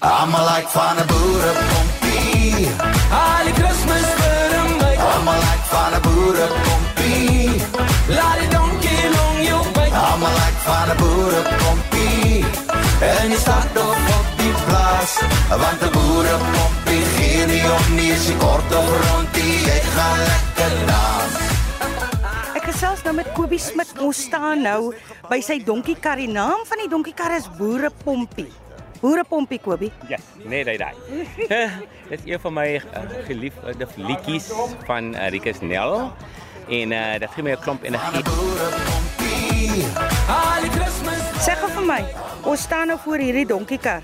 Almal like van 'n boerepompie. Die Kersfees vir my. Almal like van 'n boerepompie. Laat die donkie long jou by. Almal like van 'n boerepompie. En jy start op op die plaas, want 'n boerepompie gee nie om nie, sy kort of rondie, jy gaan lekker dans. Ek gesels nou met Kobie Smit. Ons staan nou by sy donkiekar. Die naam van die donkiekar is Boerepompie. Boerepompie Kobie. Yes, nee, nee, nee. Dit is een van my uh, geliefde liedjies van uh, Rikus Nel. En uh, dat gee my 'n klomp energie. Sê gou vir my, ons staan nou voor hierdie donkiekar.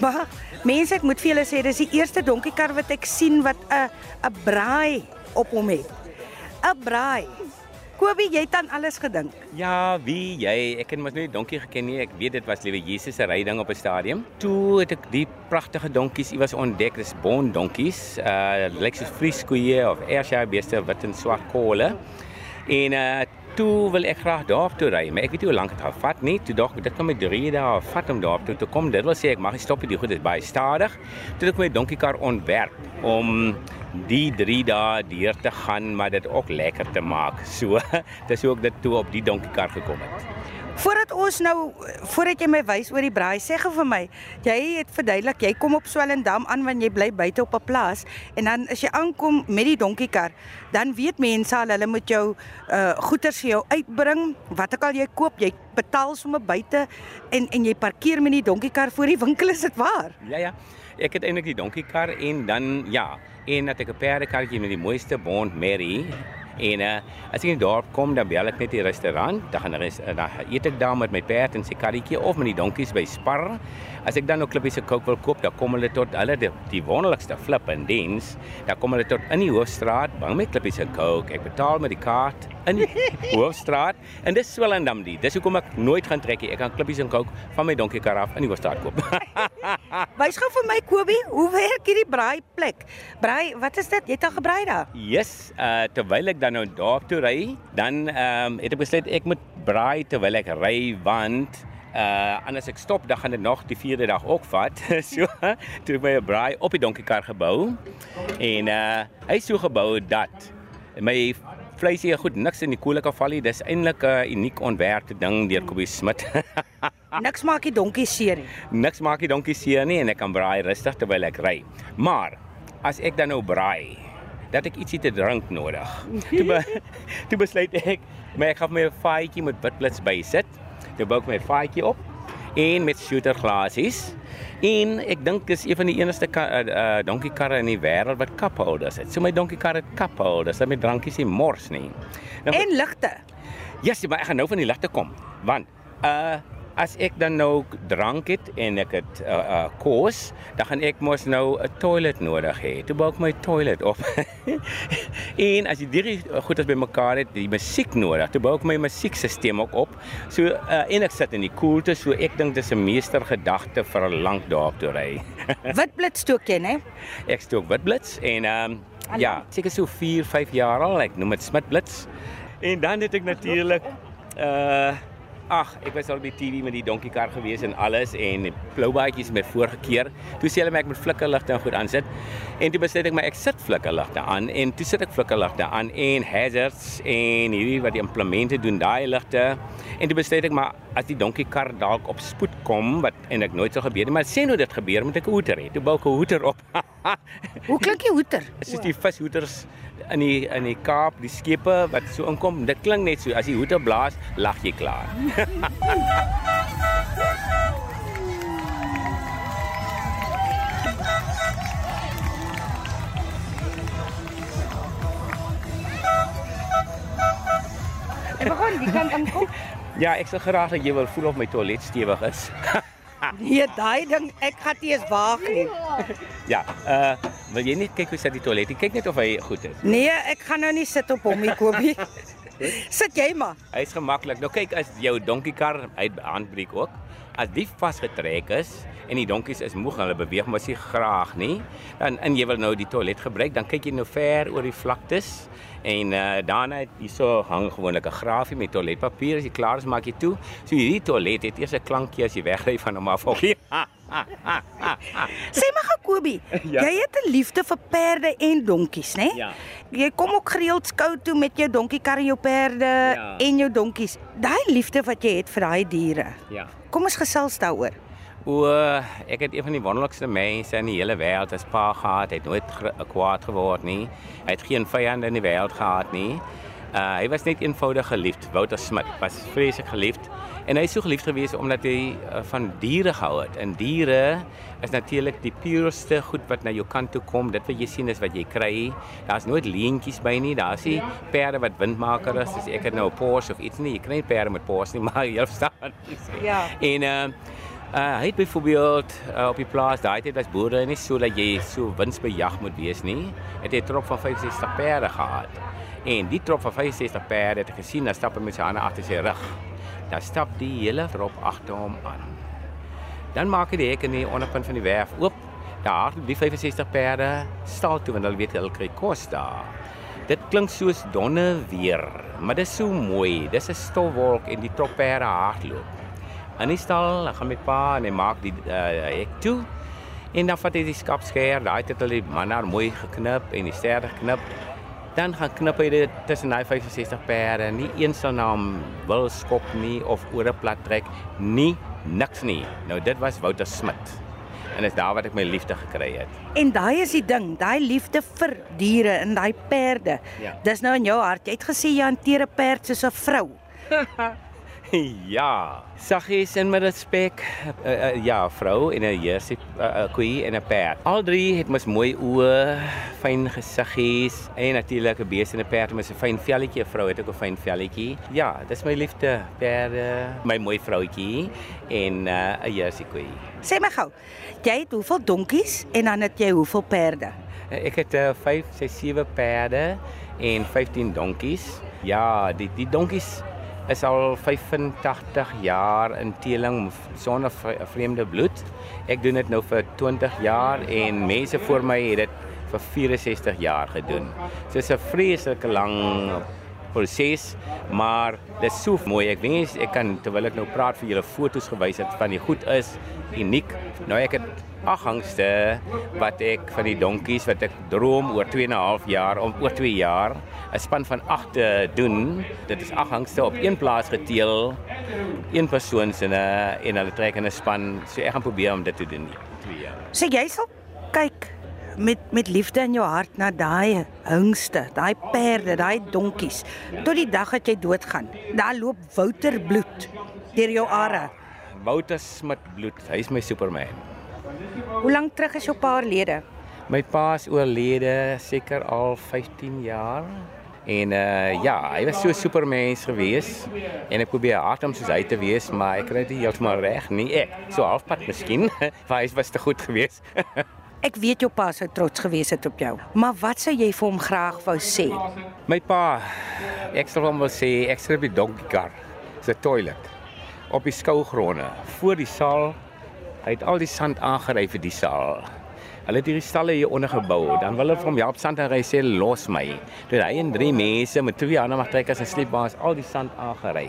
Maar mense, ek moet vir julle sê, dis die eerste donkiekar wat ek sien wat 'n 'n braai op hom het. 'n Braai. Kobie, jy het aan alles gedink. Ja, wie jy, ek het mos nie die donkie geken nie. Ek weet dit was liewe Jesus se ryding op 'n stadium. Toe het ek die pragtige donkies iewers ontdek. Dis bond donkies. Uh lyk soos vrieskoeie of Ayrshire beeste wit en swart kole. En uh toe wil ek graag daarop toe ry, maar ek weet nie hoe lank dit gaan vat nie. Toe dog ek dit kan my 3 dae vat om daarop toe te kom. Dit wil sê ek mag nie stop nie. Die goed is baie stadig. Toe ek my donkiekar ontwerp om die 3 dae deur te gaan, maar dit ook lekker te maak. So, dis hoe ek dit toe op die donkiekar gekom het. Ons nou voordat jy my wys oor die braai, sê gou vir my, jy het verduidelik, jy kom op Swellendam aan want jy bly buite op 'n plaas en dan as jy aankom met die donkiekar, dan weet mense al hulle moet jou uh goederes vir jou uitbring, wat ook al jy koop, jy betaal sommer buite en en jy parkeer met die donkiekar voor die winkel, is dit waar? Ja ja. Ek het eintlik die donkiekar en dan ja, en dat ek 'n perdekarretjie met die mooiste bond Mary En uh, as ek in die dorp kom, dan bel ek net die restaurant, dan gaan res, uh, dan eet ek daar met my perd en sy karretjie of met die donkies by Spar. As ek dan nog klippies se kook wil koop, dan kom hulle tot hulle die, die wonderlikste flip en diens. Dan kom hulle tot in die hoofstraat, bang met klippies se kook. Ek betaal met die kaart in die hoofstraat en dis Swellendam die. Dis hoekom ek nooit gaan trek nie. Ek kan klippies en kook van my donkiekar af in die hoofstraat koop. Wys gou vir my Kobie, hoe werk hierdie braai plek? Braai, wat is dit? Jy het al gebraai daar? Yes, uh terwyl ek dan nou daarop toe ry, dan ehm um, het ek besluit ek moet braai terwyl ek ry want uh anders ek stop dan gaan dit nog die vierde dag ook vat. so toe 'n braai op die donkiekar gebou. En uh hy is so gebou dat my vleisie goed niks in die koele kan val nie. Dis eintlik 'n uniek ontwerpte ding deur Kobie Smit. Niks maak die donkie seer nie. niks maak die donkie seer nie en ek kan braai rustig terwyl ek ry. Maar as ek dan nou braai, dat ek ietsie te drink nodig. Toe be, toe besluit ek, maar ek gaan my faaitjie met witblits bysit. Toe bou ek my faaitjie op en met shooter glasies. En ek dink dis een van die enigste uh, uh, donkiekarre in die wêreld wat cupholders het. So my donkiekar het cupholders, dat my drankies nie mors nie. Nou, En ligte. Ja, yes, maar ek gaan nou van die ligte kom, want uh as ek dan nou drank het en ek het uh, uh kos, dan gaan ek mos nou 'n toilet nodig hê. Toe bou ek my toilet op. en as jy hierdie goed as bymekaar het, die musiek nodig. Toe bou ek my musiekstelsel ook op. So uh en ek sit in die koelte, so ek dink dis 'n meestergedagte vir 'n lank daarop toe ry. Witblits stook jy, né? ek stook witblits en ehm um, ja, seker so 4, 5 jaar al, ek noem dit Smitblits. En dan het ek natuurlik uh Ag, ek was al by TV met die donkiekar gewees en alles en ploubaadjies met voorgekeer. Toe sê hulle my ek moet flikkerligte en goed aansit. En toe besluit ek maar ek sit flikkerligte aan en toe sit ek flikkerligte aan en hazards en hierdie wat die implemente doen daai ligte. En toe besluit ek maar as die donkiekar dalk op spoed kom wat en ek nooit sou gebeur nie, maar sê nou dit gebeur moet ek 'n hoeter hê. Toe bou ek 'n hoeter op. Hoe klink die hoeter? Dit is die vishoeters in die in die Kaap, die skepe wat so inkom. Dit klink net so as die hoeter blaas, lag jy klaar. Ek begin die kant aankom. Ja, ek sal graag dat jy wil voel of my toilet stewig is. Nee, daai ding ek gaan nie eens waag nie. ja, uh wil jy net kyk hoe sit die toilet? Kyk net of hy goed is. Nee, ek gaan nou nie sit op hom nie, Kobie. Sit jy maar. Hy's gemaklik. Nou kyk as jou donkiekar uit handbreek ook. As die vasgetrek is en die donkies is moeg, hulle beweeg mos nie graag nie, dan en jy wil nou die toilet gebruik, dan kyk jy nou ver oor die vlaktes en uh, daarna het hierso hang gewoonlik 'n grafie met toiletpapier. As jy klaar is, maak jy toe. So hierdie toilet het eers 'n klankie as jy wegry van hom af. Okay? Sê maar Kobie, Ja. jy het 'n liefde vir perde en donkies, né? Ja. Jy kom ook gereeld skou toe met jou donkiekar en jou perde Ja. en jou donkies. Daai liefde wat jy het vir daai diere. Ja. Kom ons gesels daaroor. O, ek het een van die wonderlikste mense in die hele wêreld as pa gehad. Hy het nooit kwaad geword nie. Hy het geen vyande in die wêreld gehad nie. Uh hy was net eenvoudig geliefd. Wouter Smit was vreeslik geliefd en hy is so geliefd gewees omdat hy uh, van diere gehou het. En diere is natuurlik die pureste goed wat na jou kant toe kom. Dit wat jy sien is wat jy kry. Daar's nooit leentjies by nie. Daar's nie perde wat windmaker is. Dis ek het nou 'n Porsche of iets nie. Jy kry nie perde met Porsche nie, maar jy verstaan. Ja. En uh Uh, hy het byvoorbeeld uh, op die plaas daai tyd was boere nie so dat jy so winsbejag moet wees nie. Het hy 'n trop van 65 perde gehad. En die trop van 65 perde het ek gesien, dan stap hy met sy hande agter sy rug. Dan stap die hele trop agter hom aan. Dan maak hy die hek in die onderpunt van die werf oop. Daar hardloop die 65 perde stal toe want hulle weet hulle kry kos daar. Dit klink soos donne weer, maar dit is so mooi. Dis 'n stofwolk en die trop perde hardloop. In die stal, dan gaan met pa en hy maak die uh, hek toe. En dan vat hy die skapskeer, daai het hulle die man daar mooi geknip en die sterre geknip. Dan gaan knip hy dit tussen daai 65 perde. Nie een sal na hom wil skop nie of oor 'n plat trek nie, niks nie. Nou dit was Wouter Smit. En dis daar wat ek my liefde gekry het. En daai is die ding, daai liefde vir diere en daai perde. Ja. Dis nou in jou hart. Jy het gesê jy hanteer 'n perd soos 'n vrou. ja, saggies en met respek. Uh, uh, ja, vrou en 'n jersie uh, uh, koei en 'n perd. Al drie het mos mooi oë, fyn gesiggies en natuurlik 'n beeste en 'n perd met 'n fyn velletjie. 'n Vrou het ook 'n fyn velletjie. Ja, dis my liefde. Perde, my mooi vroutjie en uh, 'n jersie koei. Sê my gou, jy het hoeveel donkies en dan het jy hoeveel perde? Uh, Ek het uh, 5, 6, 7 perde en 15 donkies. Ja, die die donkies is al 85 jaar in teeling sonder vre- vreemde bloed. Ek doen dit nou vir 20 jaar en mense voor my het dit vir 64 jaar gedoen. So dis 'n vreeslike lang proses, maar dit is so mooi. Ek wens ek kan terwyl ek nou praat vir julle foto's gewys het van die goed is uniek. Nou ek het ag hangste wat ek van die donkies wat ek droom oor 2 en 'n half jaar om oor 2 jaar 'n span van 8 te doen. Dit is ag hangste op een plaas geteel. Een persoon se en hulle trek in 'n span. So ek gaan probeer om dit te doen. 2 jaar. Sê jy sal kyk met met liefde in jou hart na daai hingste, daai perde, daai donkies tot die dag dat jy doodgaan. Daar loop Wouter bloed deur jou are. Wouter Smit bloed. Hy is my Superman. Hoe lank terug is jou pa oorlede? My pa is oorlede seker al 15 jaar. En uh ja, hy was so 'n supermens gewees en ek probeer hard om soos hy te wees, maar ek kry dit heeltemal reg nie. Ek, so halfpad miskien, maar hy was te goed gewees. Ek weet jou pa sou trots gewees het op jou. Maar wat sou jy vir hom graag wou sê? My pa, ek sal hom wil sê, ek skryf die donkiekar se toilet op die skougronde voor die saal. Hy het al die sand aangery vir die saal. Hulle het hierdie stalle hier onder gebou. Dan wil hulle vir hom help sand hy sê los my. Toe hy en drie mense met twee ander magtrekkers en sleepbaas al die sand aangery.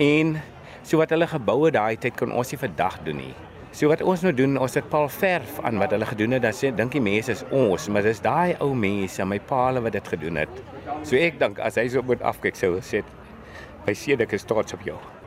En so wat hulle gebou het daai tyd kon ons nie vandag doen nie. So wat ons nou doen, ons het paal verf aan wat hulle gedoen het. Dan sê dink die mense is ons, maar dis daai ou mense, my paale wat dit gedoen het. So ek dink as hy so moet afkyk sou "Hy sê ek is trots op jou."